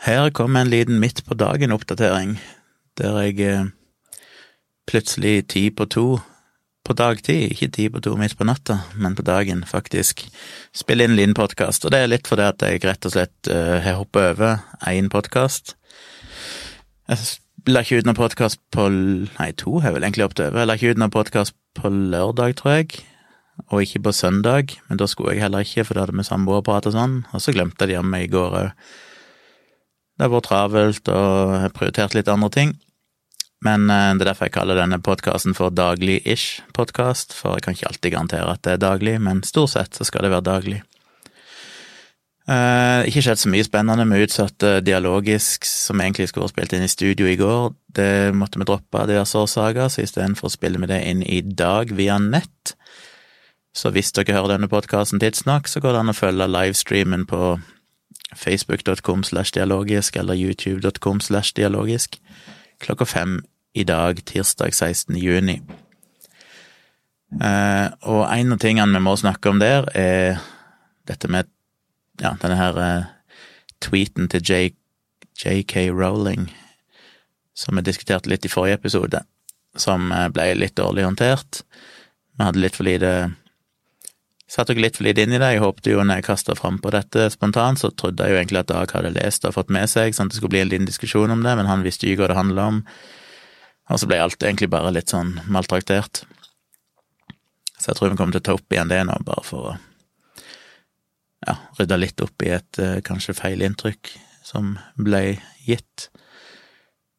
Her kom en liten midt på dagen-oppdatering, der jeg eh, plutselig ti på to på dagtid, ikke ti på to midt på natta, men på dagen, faktisk, spiller inn en liten podkast. Og det er litt fordi at jeg rett og slett uh, har hoppa over én podkast. Jeg la ikke ut noen podkast på Nei, to har jeg vel egentlig hoppet over. Jeg la ikke ut noen podkast på lørdag, tror jeg, og ikke på søndag, men da skulle jeg heller ikke, for da hadde vi samboerprat og sånn, og så glemte jeg det meg i går òg. Det har vært travelt, og har prioritert litt andre ting. Men eh, det er derfor jeg kaller denne podkasten for Daglig-ish podkast, for jeg kan ikke alltid garantere at det er daglig, men stort sett så skal det være daglig. Eh, ikke skjedd så mye spennende. Vi utsatte dialogisk, som egentlig skulle vært spilt inn i studio i går. Det måtte vi droppe av diverse årsaker, så istedenfor spiller vi det inn i dag via nett. Så hvis dere hører denne podkasten tidsnok, så går det an å følge livestreamen på facebook.com slash dialogisk eller youtube.com slash dialogisk klokka fem i dag, tirsdag 16. juni. Eh, og en av tingene vi må snakke om der, er dette med ja, denne her eh, tweeten til JK Rowling, som vi diskuterte litt i forrige episode, som eh, ble litt dårlig håndtert. Vi hadde litt for lite Satt dere litt for lite inn i det. Jeg håpte jo når jeg kasta fram på dette spontant, så trodde jeg jo egentlig at Dag hadde lest og fått med seg, sånn at det skulle bli en liten diskusjon om det, men han visste jo ikke hva det handla om. Og så ble alt egentlig bare litt sånn maltraktert. Så jeg tror vi kommer til å ta opp igjen det nå, bare for å ja, rydde litt opp i et uh, kanskje feilinntykk som ble gitt.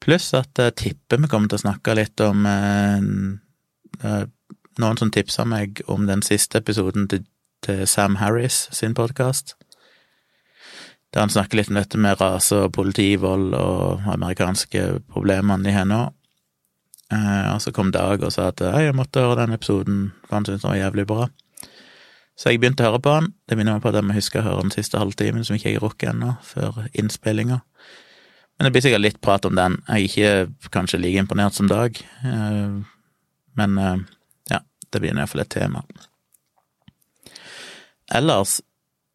Pluss at jeg tipper vi kommer til å snakke litt om uh, noen som tipsa meg om den siste episoden til, til Sam Harris sin podkast. Der han snakker litt om dette med rase og politivold og amerikanske problemene de har nå. Og så kom Dag og sa at jeg måtte høre den episoden, for han syntes den var jævlig bra. Så jeg begynte å høre på han. Det minner meg på at jeg må huske å høre den siste halvtimen, som ikke jeg rukket ennå, før innspillinga. Men det blir sikkert litt prat om den. Jeg er ikke kanskje like imponert som Dag, eh, men eh, det blir iallfall et tema. Ellers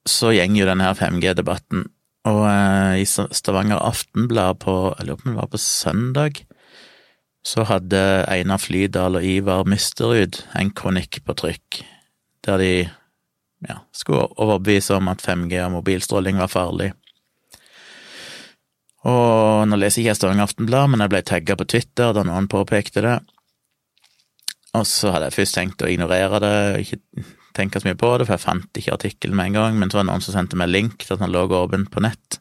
så gjenger jo denne her 5G-debatten, og eh, i Stavanger Aftenblad på, jeg lurer på om det var på søndag, så hadde Einar Flydal og Ivar Mysterud en kronikk på trykk, der de ja, skulle overbevise om at 5G og mobilstråling var farlig. Og nå leser ikke jeg Stavanger Aftenblad, men jeg ble tagga på Twitter da noen påpekte det, og så hadde jeg først tenkt å ignorere det, ikke tenke så mye på det, for jeg fant ikke artikkelen med en gang, men så var det noen som sendte meg link til at den lå åpen på nett.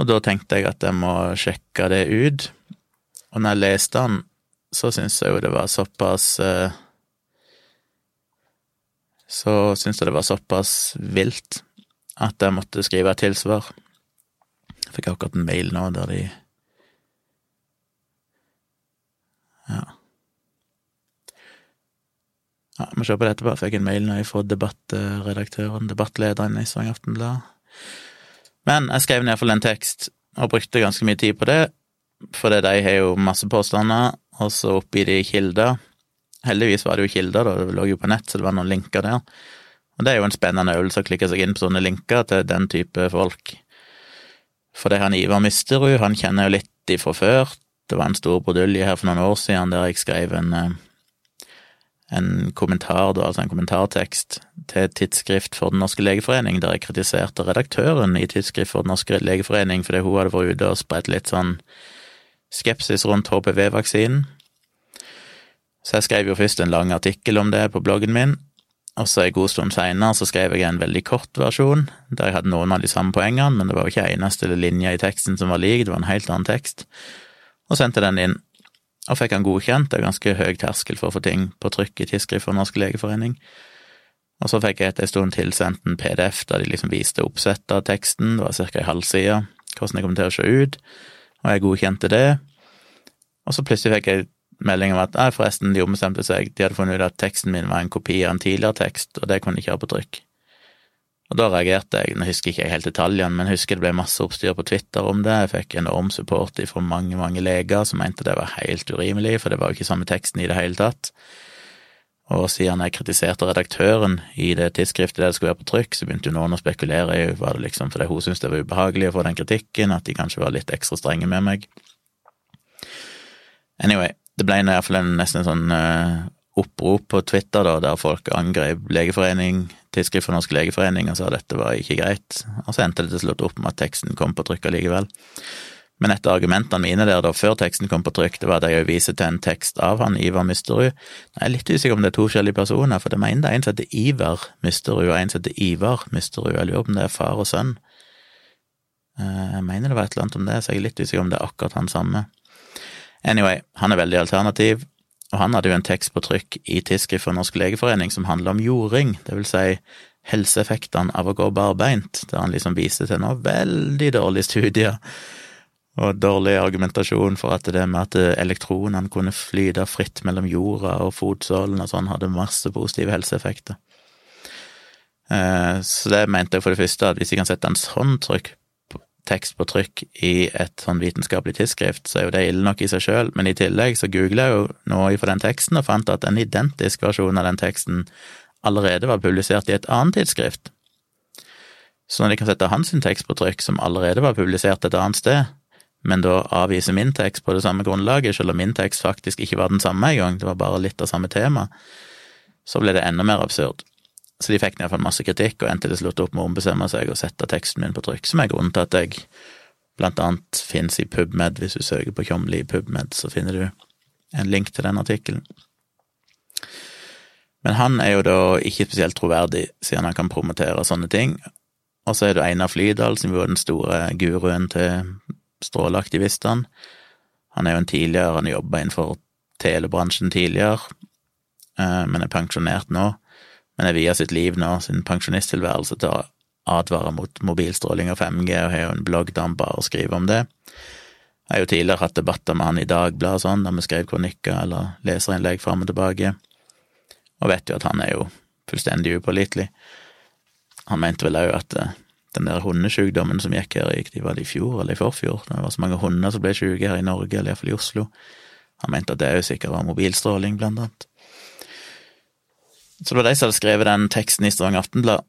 Og da tenkte jeg at jeg må sjekke det ut. Og når jeg leste den, så syntes jeg jo det var såpass eh, Så syntes jeg det var såpass vilt at jeg måtte skrive et tilsvar. Jeg fikk akkurat en mail nå der de Ja. Ja, Vi må se på det etterpå. Fikk en mail nå fra debattredaktøren, debattlederen i Stavanger Aftenblad. Men jeg skrev iallfall en tekst, og brukte ganske mye tid på det, for de har jo masse påstander, og så oppi de kilder. Heldigvis var det jo kilder, da, det lå jo på nett, så det var noen linker der. Og det er jo en spennende øvelse å klikke seg inn på sånne linker til den type folk. For det han Ivar Mysterud, han kjenner jo litt ifra før. Det var en stor brudulje her for noen år siden der jeg skrev en eh, en kommentar, da, altså en kommentartekst til tidsskrift for Den norske legeforening, der jeg kritiserte redaktøren i Tidsskrift for Den norske legeforening fordi hun hadde vært ute og spredt litt sånn skepsis rundt HPV-vaksinen. Så jeg skrev jo først en lang artikkel om det på bloggen min, og så en god stund seinere så skrev jeg en veldig kort versjon, der jeg hadde noen av de samme poengene, men det var jo ikke eneste linje i teksten som var lik, det var en helt annen tekst, og sendte den inn og fikk han godkjent. Det er ganske høy terskel for å få ting på trykk i Tidsskrift for Norsk legeforening. Og så fikk jeg etter en stund tilsendt en PDF der de liksom viste oppsettet av teksten, det var ca. ei halvside, hvordan det kom til å se ut, og jeg godkjente det. Og så plutselig fikk jeg melding om at nei, forresten, de ombestemte seg, de hadde funnet ut at teksten min var en kopi av en tidligere tekst, og det kunne de ikke ha på trykk. Og da reagerte jeg, nå husker ikke jeg helt detaljene, men husker det ble masse oppstyr på Twitter om det, jeg fikk enorm support fra mange, mange leger som mente det var helt urimelig, for det var jo ikke samme teksten i det hele tatt. Og siden jeg kritiserte redaktøren i det tidsskriftet der det skulle være på trykk, så begynte jo noen å spekulere i var det liksom fordi hun syntes det var ubehagelig å få den kritikken, at de kanskje var litt ekstra strenge med meg. Anyway, det ble i hvert fall en, nesten en sånn uh, opprop på Twitter da, der folk angrep Legeforening, Tidsskrift for Norsk Legeforening, og sa at dette var ikke greit. Og så endte det til slutt opp med at teksten kom på trykk allikevel. Men et av argumentene mine der da, før teksten kom på trykk, det var at jeg viser til en tekst av han, Ivar Mysterud. Jeg er litt usikker om det er to forskjellige personer, for det mener det er en som heter Ivar Mysterud, og en som heter Ivar Mysterud. Jeg lurer på om det er far og sønn. Eh, jeg mener det var et eller annet om det, så jeg er litt usikker om det er akkurat han samme. Anyway, han er veldig alternativ, og han hadde jo en tekst på trykk i Tidsskrift for Norsk Legeforening som handler om jording, det vil si helseeffektene av å gå barbeint, der han liksom viste til noen veldig dårlige studier og dårlig argumentasjon for at det med at elektronene kunne flyte fritt mellom jorda og fotsålen og sånn, hadde masse positive helseeffekter. Eh, så det mente jeg for det første, at hvis jeg kan sette en sånn trykk, tekst på trykk i et sånn vitenskapelig tidsskrift, så er jo det ille nok i seg sjøl, men i tillegg så googla jeg jo nå for den teksten og fant at en identisk versjon av den teksten allerede var publisert i et annet tidsskrift. Så når de kan sette hans tekst på trykk, som allerede var publisert et annet sted, men da avviser min tekst på det samme grunnlaget, selv om min tekst faktisk ikke var den samme engang, det var bare litt av samme tema, så ble det enda mer absurd. Så de fikk i hvert fall masse kritikk, og endte til slutt opp med å ombestemme seg og sette teksten min på trykk, som er grunnen til at jeg blant annet finnes i PubMed. Hvis du søker på Tjomli i PubMed, så finner du en link til den artikkelen. Men han er jo da ikke spesielt troverdig, siden han kan promotere sånne ting. Og så er det Einar Flydal, som jo er den store guruen til stråleaktivistene. Han er jo en tidligere, han jobba innenfor telebransjen tidligere, eh, men er pensjonert nå. Men er via sitt liv nå, sin pensjonisttilværelse, til å advare mot mobilstråling og 5G, og har jo en blogg der han bare skriver om det. Jeg har jo tidligere hatt debatter med han i Dagbladet og sånn, der vi skrev kronikker eller leserinnlegg fram og tilbake, og vet jo at han er jo fullstendig upålitelig. Han mente vel òg at eh, den der hundesjukdommen som gikk her de var det i fjor eller i forfjor, det var så mange hunder som ble syke her i Norge, eller iallfall i Oslo. Han mente at det jo sikkert var mobilstråling, blant annet. Så det var de som hadde skrevet den teksten i Stavanger Aftenblad.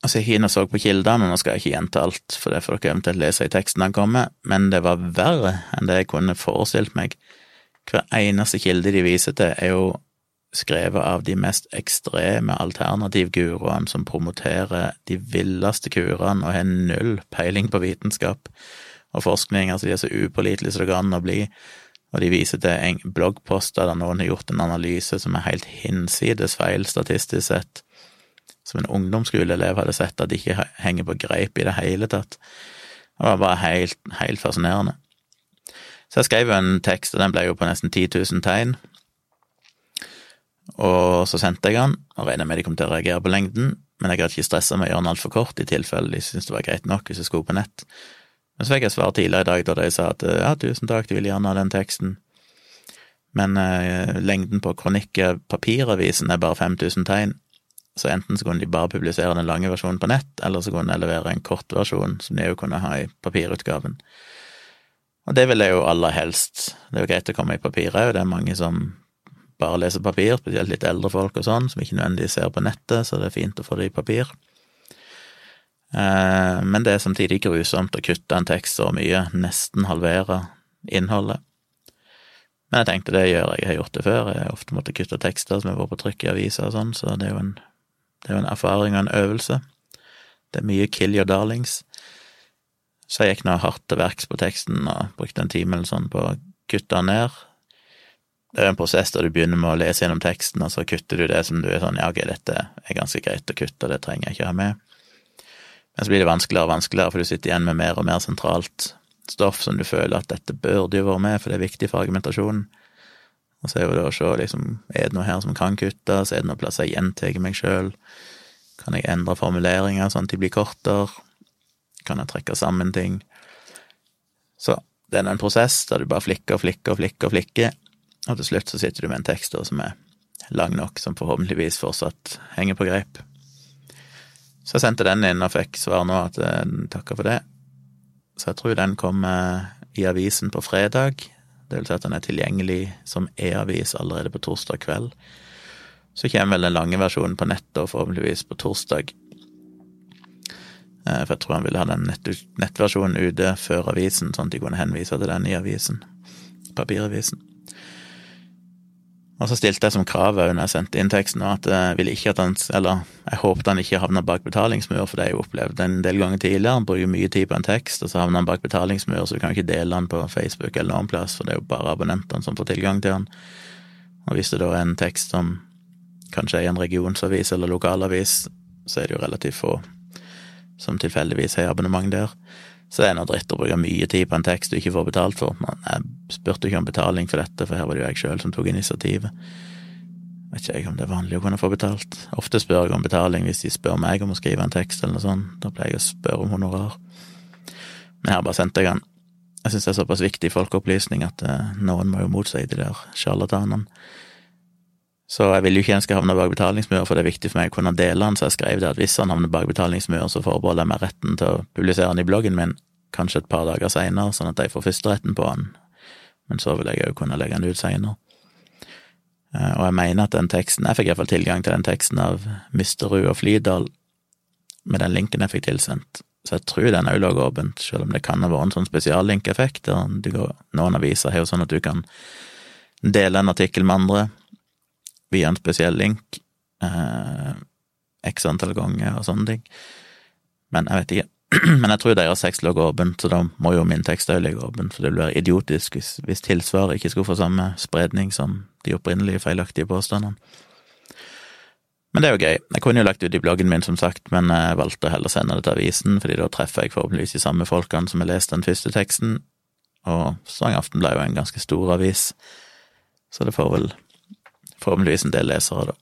Altså, jeg gikk inn og så på kildene, nå skal jeg ikke gjenta alt, for det får dere eventuelt lese i teksten den kommer, men det var verre enn det jeg kunne forestilt meg. Hver eneste kilde de viser til, er jo skrevet av de mest ekstreme alternativguruene som promoterer de villeste kurene og har null peiling på vitenskap og forskning, altså de er så upålitelige som det går an å bli, og de viser til en bloggposter der noen har gjort en analyse som er helt hinsides feil statistisk sett, som en ungdomsskoleelev hadde sett at de ikke henger på greip i det hele tatt. Det var bare helt, helt fascinerende. Så jeg skrev jo en tekst, og den ble jo på nesten 10 000 tegn, og så sendte jeg den, og regna med de kom til å reagere på lengden, men jeg hadde ikke stressa med å gjøre den altfor kort, i tilfelle de syntes det var greit nok hvis jeg skulle på nett. Men så fikk jeg svar tidligere i dag da de sa at ja, tusen takk, de vil gjerne ha den teksten, men eh, lengden på kronikkpapiravisen er bare 5000 tegn, så enten så kunne de bare publisere den lange versjonen på nett, eller så kunne de levere en kort versjon som de jo kunne ha i papirutgaven. Og det vil jeg jo aller helst. Det er jo greit å komme i papir òg, det er mange som bare leser papir, spesielt litt eldre folk og sånn, som ikke nødvendigvis ser på nettet, så det er fint å få det i papir. Eh, men det er samtidig grusomt å kutte en tekst så mye, nesten halvere innholdet. Men jeg tenkte det gjør jeg, jeg har gjort det før, jeg har ofte måttet kutte tekster som har vært på trykk i aviser og sånn, så det er jo en, det er jo en erfaring og en øvelse. Det er mye kill your darlings. Så jeg gikk nå hardt til verks på teksten og brukte en time eller sånn på å kutte den ned, det er en prosess der du begynner med å lese gjennom teksten, og så kutter du det som du er sånn ja, ok, dette er ganske greit å kutte, det trenger jeg ikke ha med. Så blir det vanskeligere og vanskeligere, for du sitter igjen med mer og mer sentralt stoff som du føler at dette burde jo vært med, for det er viktig for argumentasjonen. Og så er jo det å se, liksom, er det noe her som kan kuttes, er det noe plass jeg gjentar meg sjøl, kan jeg endre formuleringer sånn at de blir kortere, kan jeg trekke sammen ting? Så det er en prosess der du bare flikker og flikker og flikker og flikker, og til slutt så sitter du med en tekst som er lang nok, som forhåpentligvis fortsatt henger på greip. Så jeg sendte den inn og fikk svar nå at den eh, takker for det. Så jeg tror den kommer i avisen på fredag. Det vil si at den er tilgjengelig som e-avis allerede på torsdag kveld. Så kommer vel den lange versjonen på nett, og forhåpentligvis på torsdag. Eh, for jeg tror han ville ha den nett, nettversjonen ute før avisen, sånn at de kunne henvise til den i avisen. Papiravisen. Og så stilte jeg som krav òg når jeg sendte inn teksten, at jeg ville ikke at han Eller jeg håpet han ikke havna bak betalingsmur, for det har jeg jo opplevd en del ganger tidligere. Han bruker mye tid på en tekst, og så havner han bak betalingsmur, så du kan ikke dele den på Facebook eller noen plass, for det er jo bare abonnentene som får tilgang til den. Og hvis det da er en tekst som kanskje er i en regionsavis eller lokalavis, så er det jo relativt få som tilfeldigvis har abonnement der. Så det er noe dritt å bruke mye tid på en tekst du ikke får betalt for. Men jeg spurte ikke om betaling for dette, for her var det jo jeg sjøl som tok initiativet. Vet ikke jeg om det er vanlig å kunne få betalt. Ofte spør jeg om betaling hvis de spør meg om å skrive en tekst eller noe sånt. Da pleier jeg å spørre om honorar. Men her bare sendte jeg den. Jeg syns det er såpass viktig folkeopplysning at eh, noen må jo motsi de der sjarlatanene. Så jeg vil jo ikke en skal havne bak betalingsmur, for det er viktig for meg å kunne dele den, så jeg skrev det at hvis han havner bak betalingsmur, så forbeholder jeg meg retten til å publisere den i bloggen min, kanskje et par dager seinere, sånn at jeg får førsteretten på den, men så vil jeg òg kunne legge den ut seinere. Eh, og jeg mener at den teksten Jeg fikk iallfall tilgang til den teksten av Misterud og Flydal med den linken jeg fikk tilsendt, så jeg tror den òg lå åpent, selv om det kan ha vært en sånn spesiallinkeffekt, noen aviser har jo sånn at du kan dele en artikkel med andre via en spesiell link eh, x antall ganger og sånne ting. Men jeg vet ikke. Men jeg tror deres tekst lå åpen, så da må jo min tekst òg ligge åpen, for det ville være idiotisk hvis, hvis tilsvaret ikke skulle få samme spredning som de opprinnelige feilaktige påstandene. Men det er jo gøy. Jeg kunne jo lagt ut i bloggen min, som sagt, men jeg valgte å heller sende det til avisen, fordi da treffer jeg forhåpentligvis de samme folkene som har lest den første teksten, og Stavanger Aften ble jo en ganske stor avis, så det får vel forhåpentligvis en del lesere, da.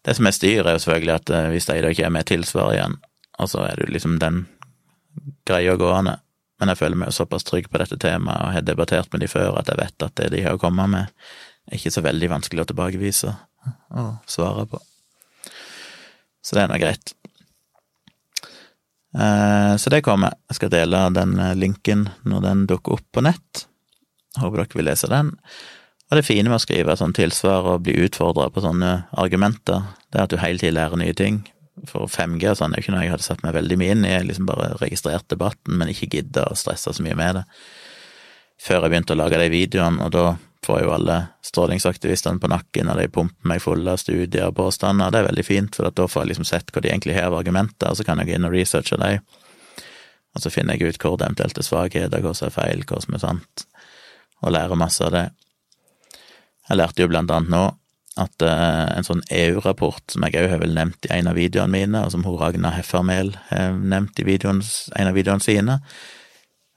Det som er styr, er jo selvfølgelig at eh, hvis de da er med tilsvar igjen, og så er det jo liksom den greia gående. Men jeg føler meg jo såpass trygg på dette temaet og har debattert med de før at jeg vet at det de har å komme med, er ikke så veldig vanskelig å tilbakevise og svare på. Så det er nå greit. Eh, så det kommer. Jeg skal dele den linken når den dukker opp på nett. Håper dere vil lese den. Og det fine med å skrive sånn tilsvar og bli utfordra på sånne argumenter, det er at du hele tiden lærer nye ting. For 5G og sånn er jo ikke noe jeg hadde satt meg veldig mye inn i, jeg liksom bare registrert debatten, men ikke gidda å stresse så mye med det. Før jeg begynte å lage de videoene, og da får jo alle strålingsaktivistene på nakken, og de pumper meg fulle av studier og påstander. Det er veldig fint, for da får jeg liksom sett hva de egentlig har av argumenter, og så kan jeg gå inn og researche dem. Og så finner jeg ut hvor det eventuelt er svakheter, hva som er feil, hva som er sant, og lærer masse av det. Jeg lærte jo blant annet nå at uh, en sånn EU-rapport, som jeg òg har vel nevnt i en av videoene mine, og som hun Ragna Heffermel har nevnt i videoen, en av videoene sine,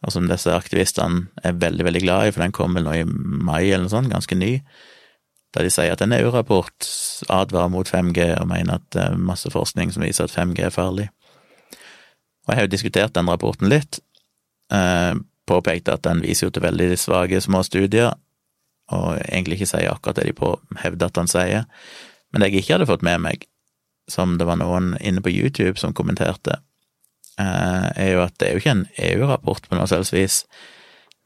og som disse aktivistene er veldig, veldig glad i, for den kom vel nå i mai eller noe sånt, ganske ny, der de sier at en EU-rapport advarer mot 5G og mener at det er masse forskning som viser at 5G er farlig. Og jeg har jo diskutert den rapporten litt, eh, påpekte at den viser jo til veldig svake små studier, og egentlig ikke sier akkurat det de på hevder at han sier. Men det jeg ikke hadde fått med meg, som det var noen inne på YouTube som kommenterte, eh, er jo at det er jo ikke en EU-rapport på noe selvs vis.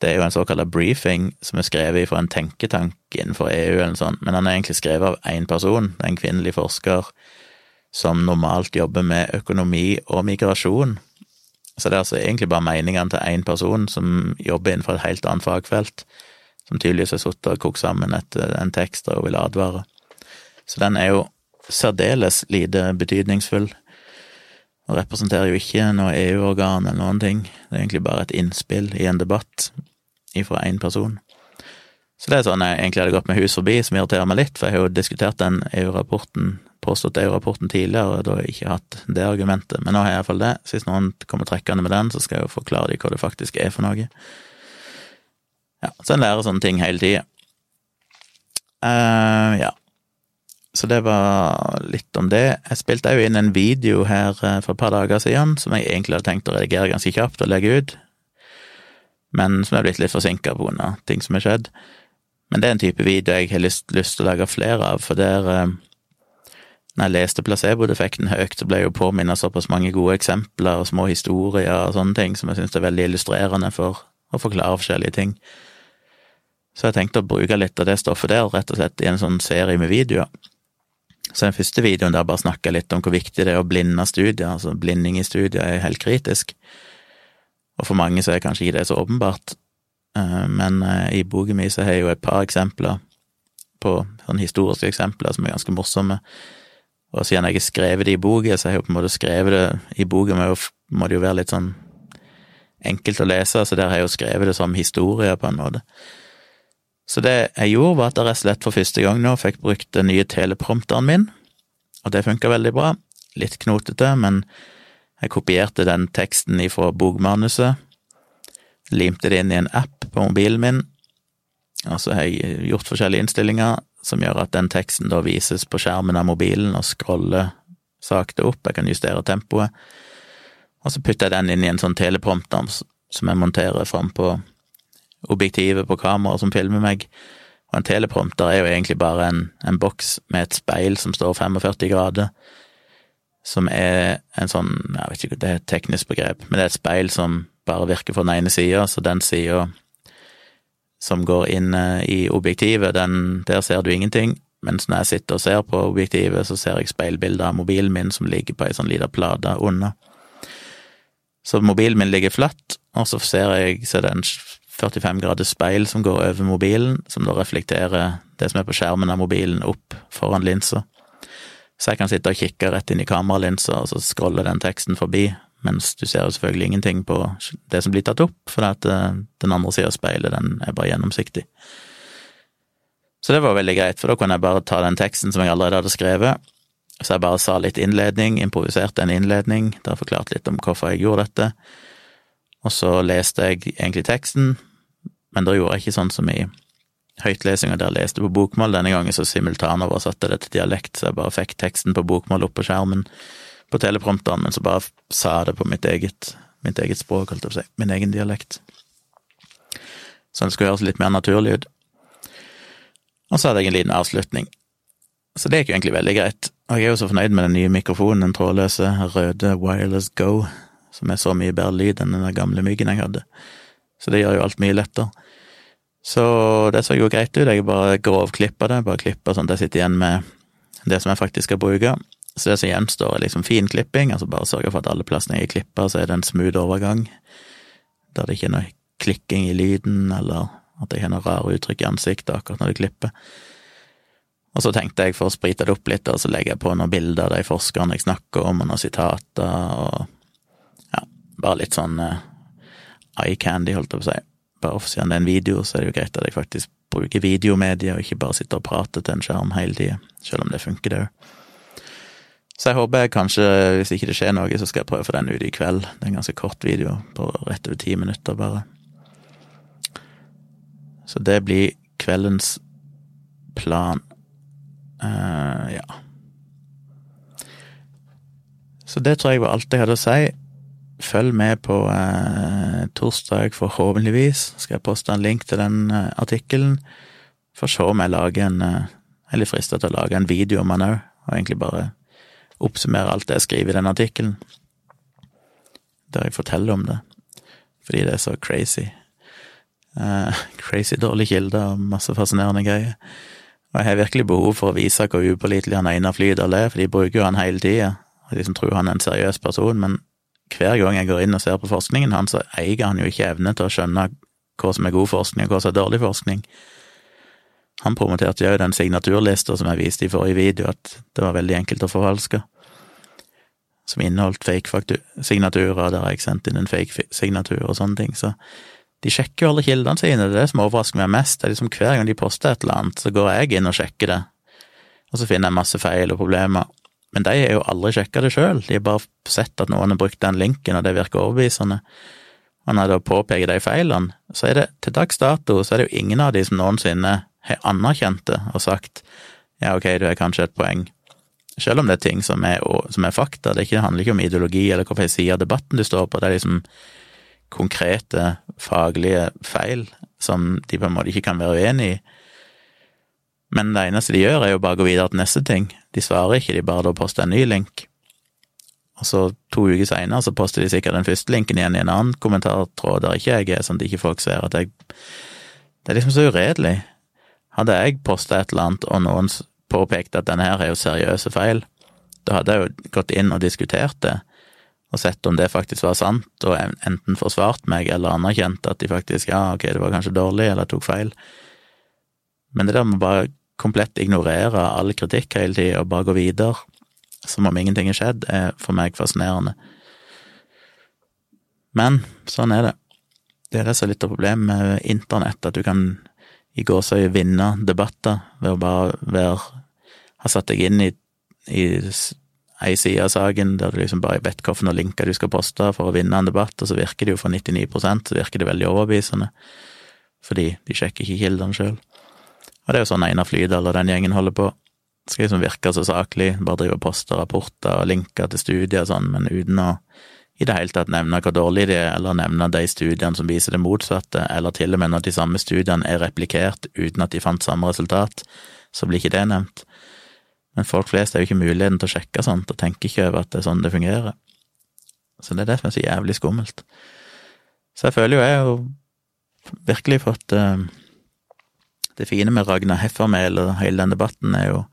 Det er jo en såkalt briefing som er skrevet fra en tenketank innenfor EU, eller noe sånt, men han er egentlig skrevet av én person, en kvinnelig forsker som normalt jobber med økonomi og migrasjon. Så det er altså egentlig bare meningene til én person som jobber innenfor et helt annet fagfelt som tydeligvis har sittet og kokt sammen etter en tekst og vil advare. Så den er jo særdeles lite betydningsfull, og representerer jo ikke noe EU-organ eller noen ting. Det er egentlig bare et innspill i en debatt ifra én person. Så det er sånn jeg egentlig hadde gått med hus forbi, som irriterer meg litt, for jeg har jo diskutert den EU-rapporten, påstått EU-rapporten tidligere, og da har jeg ikke hatt det argumentet, men nå har jeg iallfall det. Så hvis noen kommer trekkende med den, så skal jeg jo forklare dem hva det faktisk er for noe. Ja, så en lærer sånne ting hele tida. Uh, ja. Så det var litt om det. Jeg spilte jo inn en video her uh, for et par dager siden som jeg egentlig hadde tenkt å redigere ganske kjapt og legge ut, men som er blitt litt forsinka pga. ting som har skjedd. Men det er en type video jeg har lyst, lyst til å lage flere av, for der uh, når jeg leste placebo-defekten høyt, så ble jeg jo påminnet såpass mange gode eksempler og små historier og sånne ting som jeg syns er veldig illustrerende for å forklare forskjellige ting. Så jeg tenkte å bruke litt av det stoffet der, rett og slett i en sånn serie med videoer. Så den første videoen der bare snakka litt om hvor viktig det er å blinde studier, altså blinding i studier er helt kritisk. Og for mange så er kanskje ikke det så åpenbart, eh, men eh, i boka mi så har jeg jo et par eksempler på sånne historiske eksempler som er ganske morsomme. Og siden jeg har skrevet det i boka, så har jeg jo på en måte skrevet det i boka, må det jo være litt sånn enkelt å lese, så der har jeg jo skrevet det som historie, på en måte. Så det jeg gjorde, var at jeg rett og slett for første gang nå fikk brukt den nye teleprompteren min, og det funka veldig bra. Litt knotete, men jeg kopierte den teksten ifra bokmanuset, limte det inn i en app på mobilen min, og så har jeg gjort forskjellige innstillinger som gjør at den teksten da vises på skjermen av mobilen og scroller sakte opp, jeg kan justere tempoet, og så putter jeg den inn i en sånn teleprompter som jeg monterer fram på objektivet på kameraet som filmer meg. Og en teleprompter er jo egentlig bare en, en boks med et speil som står 45 grader, som er en sånn, jeg vet ikke, det er et teknisk begrep, men det er et speil som bare virker for den ene sida, så den sida som går inn eh, i objektivet, den, der ser du ingenting, mens når jeg sitter og ser på objektivet, så ser jeg speilbilder av mobilen min som ligger på ei sånn lita plate under. Så mobilen min ligger flatt, og så ser jeg så det en 45 graders speil som går over mobilen, som da reflekterer det som er på skjermen av mobilen, opp foran linsa. Så jeg kan sitte og kikke rett inn i kameralinsa, og så scroller den teksten forbi, mens du ser jo selvfølgelig ingenting på det som blir tatt opp, for at eh, den andre sida av speilet, den er bare gjennomsiktig. Så det var veldig greit, for da kunne jeg bare ta den teksten som jeg allerede hadde skrevet, så jeg bare sa litt innledning, improviserte en innledning, der forklarte litt om hvorfor jeg gjorde dette, og så leste jeg egentlig teksten, men da gjorde jeg ikke sånn som i høytlesinga der jeg leste på bokmål. Denne gangen så simultanoversatte jeg det til dialekt, så jeg bare fikk teksten på bokmål opp på skjermen på teleprompteren, men så bare sa jeg det på mitt eget, mitt eget språk, holdt jeg på å si, min egen dialekt. Så det skulle høres litt mer naturlig ut. Og så hadde jeg en liten avslutning. Så det gikk jo egentlig veldig greit. Og jeg er jo så fornøyd med den nye mikrofonen, den trådløse røde Wireless Go, som er så mye bedre lyd enn den gamle myggen jeg hadde. Så det gjør jo alt mye lettere. Så det så jo greit ut, jeg bare grovklippa det, bare klippa sånn at jeg sitter igjen med det som jeg faktisk skal bruke. Så det som gjenstår, er liksom finklipping, altså bare sørge for at alle plassene jeg klipper, så er det en smooth overgang, der det ikke er noe klikking i lyden, eller at jeg har noe rare uttrykk i ansiktet akkurat når du klipper. Og så tenkte jeg, for å sprite det opp litt, og så legger jeg på noen bilder av de forskerne jeg snakker om, og noen sitater, og bare litt sånn uh, eye candy, holdt jeg på å si. Bare siden det er en video, så er det jo greit at jeg faktisk bruker videomedier, og ikke bare sitter og prater til en skjerm hele tida, selv om det funker, det òg. Så jeg håper jeg kanskje, hvis ikke det skjer noe, så skal jeg prøve å få den ut i kveld. Det er en ganske kort video, på rett over ti minutter, bare. Så det blir kveldens plan. Uh, ja. Så det tror jeg var alt jeg hadde å si. Følg med på eh, torsdag, forhåpentligvis. Skal jeg poste en link til den eh, artikkelen. Får se om jeg lager en Jeg er litt frista til å lage en video om den òg, og egentlig bare oppsummere alt det jeg skriver i den artikkelen, der jeg forteller om det, fordi det er så crazy. Eh, crazy dårlige kilder og masse fascinerende greier. Og jeg har virkelig behov for å vise hvor upålitelig han ene Flydal er, for de bruker jo han hele tida, de som tror han er en seriøs person, men hver gang jeg går inn og ser på forskningen hans, så eier han jo ikke evne til å skjønne hva som er god forskning, og hva som er dårlig forskning. Han promoterte jo den signaturlista som jeg viste i forrige video, at det var veldig enkelt å forfalske. Som inneholdt fake signaturer, der jeg sendte inn en fake signatur og sånne ting. Så de sjekker jo alle kildene sine, det er det som overrasker meg mest. Det er liksom Hver gang de poster et eller annet, så går jeg inn og sjekker det, og så finner jeg masse feil og problemer. Men de har jo aldri sjekka det sjøl, de har bare sett at noen har brukt den linken, og det virker overbevisende. Og når de påpeker de feilene, så er det til dags dato så er det jo ingen av de som noensinne har anerkjent det og sagt ja, ok, du har kanskje et poeng, selv om det er ting som er, som er fakta. Det, ikke, det handler ikke om ideologi eller hvilken side av debatten du står på, det er liksom konkrete, faglige feil som de på en måte ikke kan være uenig i. Men det eneste de gjør, er jo bare å gå videre til neste ting. De svarer ikke, de bare da poster en ny link. Og så to uker seinere så poster de sikkert den første linken igjen i en annen kommentartråd der ikke jeg er, sånn at ikke folk ser at jeg Det er liksom så uredelig. Hadde jeg posta et eller annet, og noen påpekte at denne her er jo seriøse feil, da hadde jeg jo gått inn og diskutert det, og sett om det faktisk var sant, og enten forsvart meg eller anerkjent at de faktisk ja, ok, det var kanskje dårlig, eller tok feil. Men det der med bare komplett ignorere all kritikk hele tida og bare gå videre som om ingenting har skjedd, er for meg fascinerende. Men sånn er det. Det er det som er litt av problemet med internett, at du kan i gåsehøyde vinne debatter ved å bare være ha satt deg inn i, i ei side av saken der du liksom bare vet hvilke linker du skal poste for å vinne en debatt, og så virker det jo for 99 så virker det veldig overbevisende, fordi de sjekker ikke kildene sjøl. Og det er jo sånn Einar Flydal og den gjengen holder på. Skal liksom virke så saklig, bare drive og poste rapporter og linker til studier og sånn, men uten å i det hele tatt nevne hvor dårlig de er, eller nevne de studiene som viser det motsatte, eller til og med når de samme studiene er replikert uten at de fant samme resultat, så blir ikke det nevnt. Men folk flest har jo ikke muligheten til å sjekke sånt, og tenker ikke over at det er sånn det fungerer. Så det er det som er så jævlig skummelt. Så jeg føler jo jeg har virkelig fått uh, Det fine med Ragnar Heffermel og hele den debatten er jo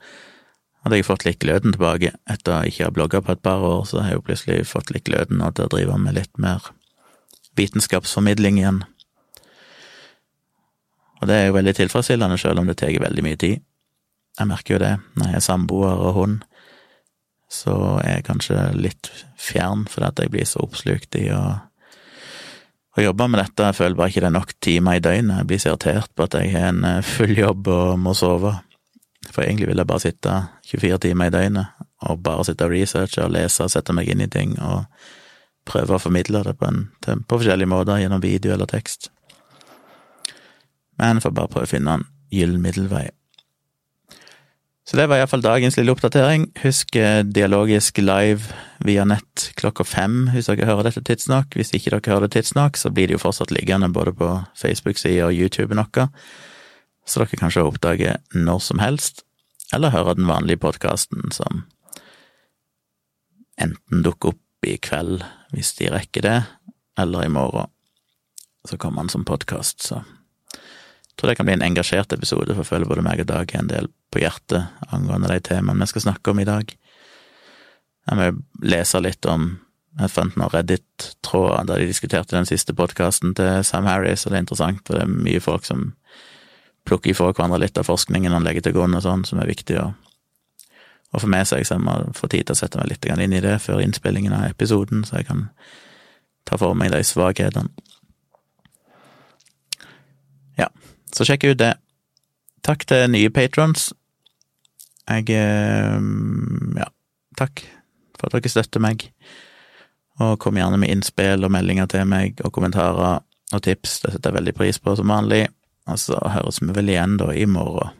hadde jeg fått litt gløden tilbake etter å ikke ha blogga på et par år, så har jeg jo plutselig fått litt gløden og til å drive med litt mer vitenskapsformidling igjen. Og det er jo veldig tilfredsstillende, selv om det tar veldig mye tid. Jeg merker jo det når jeg er samboer og hund, så er jeg kanskje litt fjern fordi at jeg blir så oppslukt i å, å jobbe med dette. Jeg føler bare ikke det er nok timer i døgnet. Jeg blir så irritert på at jeg har en eh, full jobb og må sove. For egentlig vil jeg bare sitte 24 timer i døgnet og bare sitte og researche og lese og sette meg inn i ting og prøve å formidle det på, en, på forskjellige måter, gjennom video eller tekst. Men jeg får bare prøve å finne en gyllen middelvei. Så det var iallfall dagens lille oppdatering. Husk eh, dialogisk live via nett klokka fem hvis dere hører dette tidsnok. Hvis ikke dere hører det tidsnok, så blir det jo fortsatt liggende både på Facebook-sida og YouTube noe så dere kanskje oppdager når som helst, eller høre den vanlige podkasten som enten dukker opp i kveld, hvis de rekker det, eller i morgen. Så kommer den som podkast, så tror det kan bli en engasjert episode, for jeg føler både meg og Dag har en del på hjertet angående de temaene vi skal snakke om i dag. Jeg må lese litt om Jeg fant noen Reddit-tråder der de diskuterte den siste podkasten til Sam Harris, og det er interessant, for det er mye folk som plukker ifra hverandre litt av forskningen han legger til grunn, og sånn, som er viktig å, å få med seg, så jeg må få tid til å sette meg litt inn i det før innspillingen av episoden, så jeg kan ta for meg de svakhetene. Ja, så sjekk ut det. Takk til nye patrons. Jeg eh, Ja, takk for at dere støtter meg. Og kom gjerne med innspill og meldinger til meg, og kommentarer og tips. Det setter jeg veldig pris på, som vanlig. Og så høres vi vel igjen da i morgen.